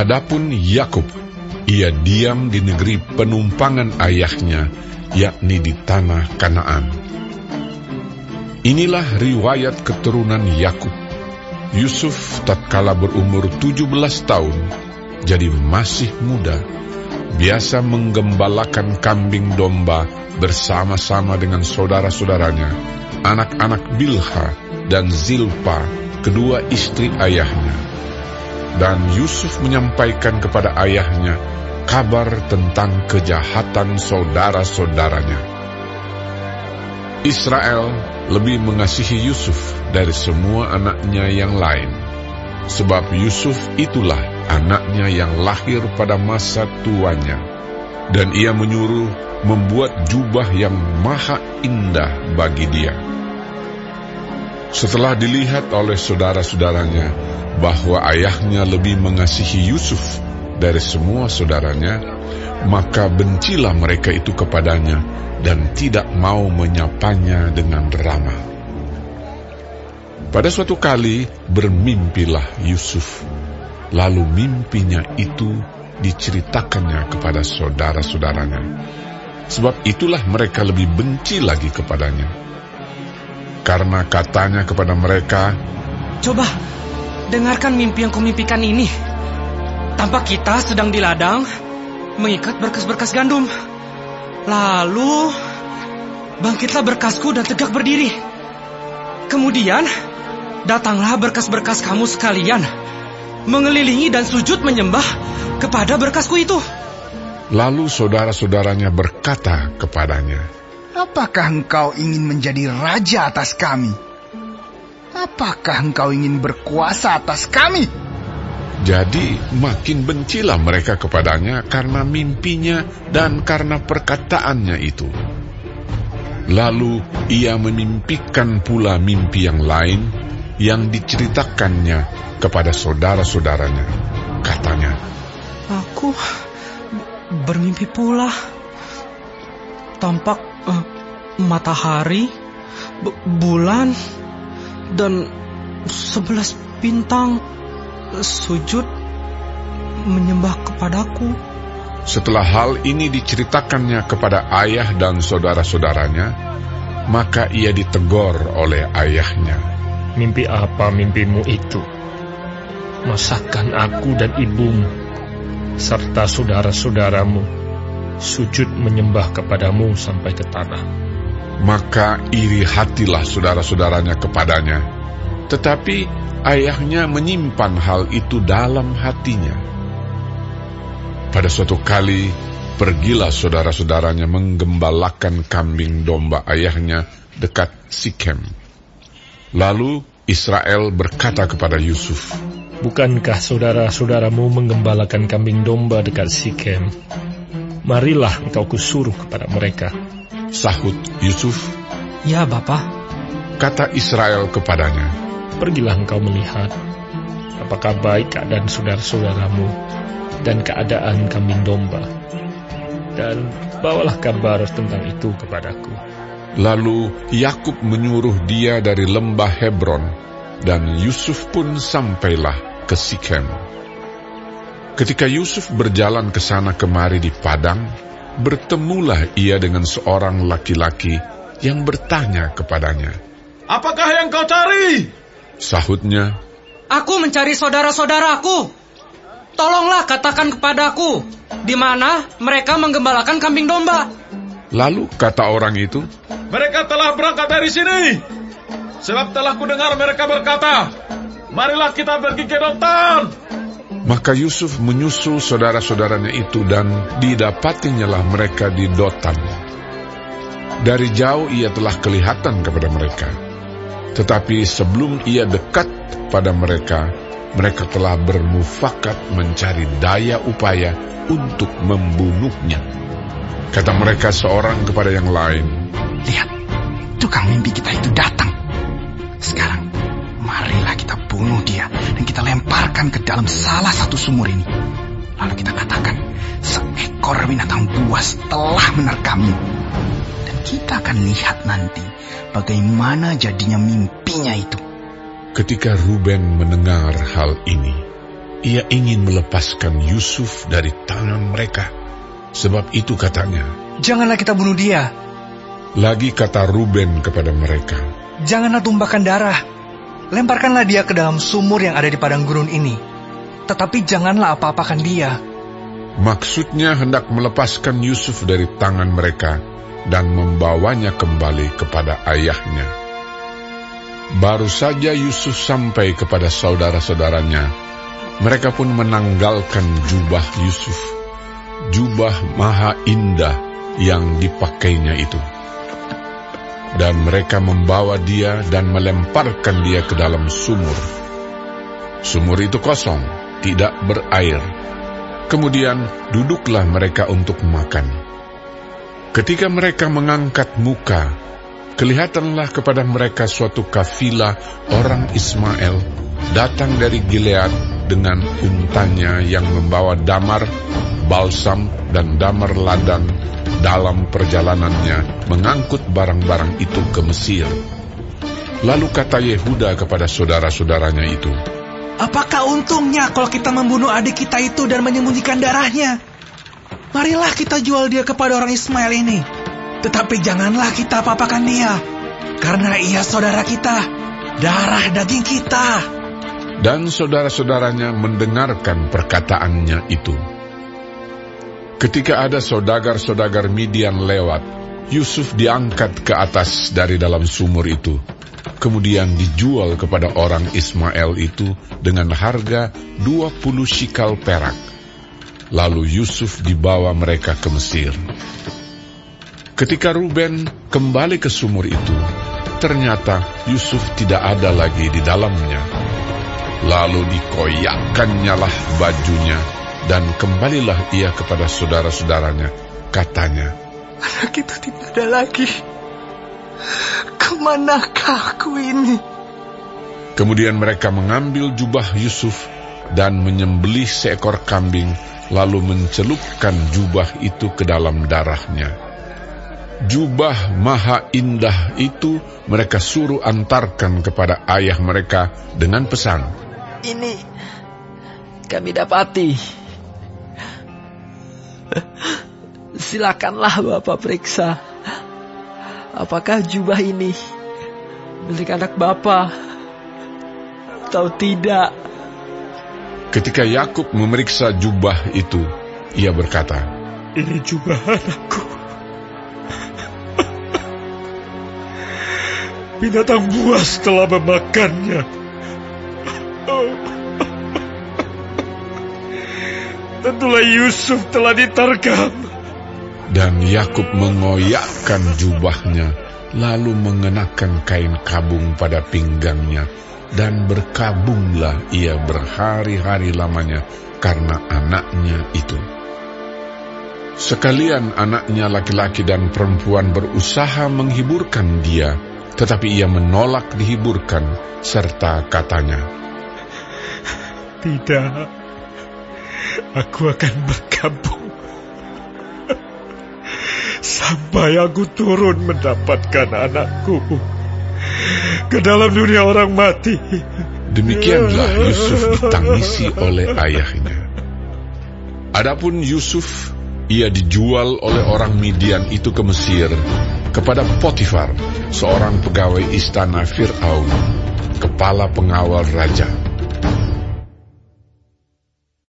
Adapun Yakub, ia diam di negeri penumpangan ayahnya, yakni di tanah Kanaan. Inilah riwayat keturunan Yakub. Yusuf tatkala berumur 17 tahun, jadi masih muda, biasa menggembalakan kambing domba bersama-sama dengan saudara-saudaranya, anak-anak Bilha dan Zilpa, kedua istri ayahnya. Dan Yusuf menyampaikan kepada ayahnya kabar tentang kejahatan saudara-saudaranya. Israel lebih mengasihi Yusuf dari semua anaknya yang lain, sebab Yusuf itulah anaknya yang lahir pada masa tuanya, dan ia menyuruh membuat jubah yang maha indah bagi dia. Setelah dilihat oleh saudara-saudaranya bahwa ayahnya lebih mengasihi Yusuf dari semua saudaranya, maka bencilah mereka itu kepadanya dan tidak mau menyapanya dengan ramah. Pada suatu kali bermimpilah Yusuf, lalu mimpinya itu diceritakannya kepada saudara-saudaranya. Sebab itulah mereka lebih benci lagi kepadanya. Karena katanya kepada mereka, Coba, dengarkan mimpi yang kumimpikan ini. Tampak kita sedang di ladang, mengikat berkas-berkas gandum. Lalu, bangkitlah berkasku dan tegak berdiri. Kemudian, datanglah berkas-berkas kamu sekalian, mengelilingi dan sujud menyembah kepada berkasku itu. Lalu saudara-saudaranya berkata kepadanya, Apakah engkau ingin menjadi raja atas kami? Apakah engkau ingin berkuasa atas kami? Jadi makin bencilah mereka kepadanya karena mimpinya dan karena perkataannya itu. Lalu ia memimpikan pula mimpi yang lain yang diceritakannya kepada saudara-saudaranya. Katanya, Aku bermimpi pula. Tampak eh, matahari, bu- bulan, dan sebelas bintang sujud menyembah kepadaku. Setelah hal ini diceritakannya kepada ayah dan saudara-saudaranya, maka ia ditegor oleh ayahnya. Mimpi apa mimpimu itu? Masakan aku dan ibumu, serta saudara-saudaramu, sujud menyembah kepadamu sampai ke tanah. Maka iri hatilah saudara-saudaranya kepadanya. Tetapi ayahnya menyimpan hal itu dalam hatinya. Pada suatu kali, pergilah saudara-saudaranya menggembalakan kambing domba ayahnya dekat Sikem. Lalu Israel berkata kepada Yusuf, Bukankah saudara-saudaramu menggembalakan kambing domba dekat Sikem? Marilah engkau kusuruh kepada mereka. Sahut Yusuf, Ya, Bapak. kata Israel kepadanya, Pergilah engkau melihat apakah baik keadaan saudara-saudaramu dan keadaan kambing domba. Dan bawalah kabar tentang itu kepadaku. Lalu Yakub menyuruh dia dari lembah Hebron, dan Yusuf pun sampailah ke Sikem. Ketika Yusuf berjalan ke sana kemari di padang, bertemulah ia dengan seorang laki-laki yang bertanya kepadanya. Apakah yang kau cari? Sahutnya, Aku mencari saudara-saudaraku. Tolonglah katakan kepadaku, di mana mereka menggembalakan kambing domba. lalu kata orang itu, Mereka telah berangkat dari sini. Sebab telah kudengar mereka berkata, Marilah kita pergi ke Dotan. Maka Yusuf menyusul saudara-saudaranya itu dan didapatinyalah mereka di Dotan. Dari jauh ia telah kelihatan kepada mereka. Tetapi sebelum ia dekat pada mereka, mereka telah bermufakat mencari daya upaya untuk membunuhnya. Kata mereka seorang kepada yang lain, Lihat, tukang mimpi kita itu datang. Sekarang, lemparkan ke dalam salah satu sumur ini. Lalu kita katakan, seekor binatang buas telah menerkammu. Dan kita akan lihat nanti bagaimana jadinya mimpinya itu. Ketika Ruben mendengar hal ini, ia ingin melepaskan Yusuf dari tangan mereka. Sebab itu katanya, Janganlah kita bunuh dia. lagi kata Ruben kepada mereka, Janganlah tumpahkan darah. Lemparkanlah dia ke dalam sumur yang ada di padang gurun ini. Tetapi janganlah apa-apakan dia. maksudnya hendak melepaskan Yusuf dari tangan mereka dan membawanya kembali kepada ayahnya. Baru saja Yusuf sampai kepada saudara-saudaranya, mereka pun menanggalkan jubah Yusuf, jubah maha indah yang dipakainya itu. Dan mereka membawa dia dan melemparkan dia ke dalam sumur. Sumur itu kosong, tidak berair. Kemudian duduklah mereka untuk makan. Ketika mereka mengangkat muka, kelihatanlah kepada mereka suatu kafilah orang Ismail datang dari Gilead dengan untanya yang membawa damar, balsam, dan damar ladang dalam perjalanannya mengangkut barang-barang itu ke Mesir. Lalu kata Yehuda kepada saudara-saudaranya itu, Apakah untungnya kalau kita membunuh adik kita itu dan menyembunyikan darahnya? Marilah kita jual dia kepada orang Ismail ini. Tetapi janganlah kita apa-apakan dia. Karena ia saudara kita, darah daging kita. Dan saudara-saudaranya mendengarkan perkataannya itu. Ketika ada saudagar-saudagar Midian lewat, Yusuf diangkat ke atas dari dalam sumur itu, kemudian dijual kepada orang Ismail itu dengan harga 20 shikal perak. Lalu Yusuf dibawa mereka ke Mesir. Ketika Ruben kembali ke sumur itu, ternyata Yusuf tidak ada lagi di dalamnya. Lalu dikoyakkannya lah bajunya, dan kembalilah ia kepada saudara-saudaranya. Katanya, Anak itu tidak ada lagi. Ke manakah aku ini? Kemudian mereka mengambil jubah Yusuf dan menyembelih seekor kambing, lalu mencelupkan jubah itu ke dalam darahnya. Jubah maha indah itu mereka suruh antarkan kepada ayah mereka dengan pesan, Ini kami dapati. Silakanlah Bapak periksa. Apakah jubah ini milik anak Bapak atau tidak? Ketika Yakub memeriksa jubah itu, ia berkata, Ini jubah anakku. Binatang buas telah memakannya. Tentulah Yusuf telah diterkam. Dan Yakub mengoyakkan jubahnya, lalu mengenakan kain kabung pada pinggangnya, dan berkabunglah ia berhari-hari lamanya karena anaknya itu. Sekalian anaknya laki-laki dan perempuan berusaha menghiburkan dia, tetapi ia menolak dihiburkan, serta katanya, Tidak. Aku akan berkabung. Sampai aku turun mendapatkan anakku. Ke dalam dunia orang mati. Demikianlah Yusuf ditangisi oleh ayahnya. Adapun Yusuf, ia dijual oleh orang Midian itu ke Mesir kepada Potifar, seorang pegawai istana Fir'aun, kepala pengawal raja.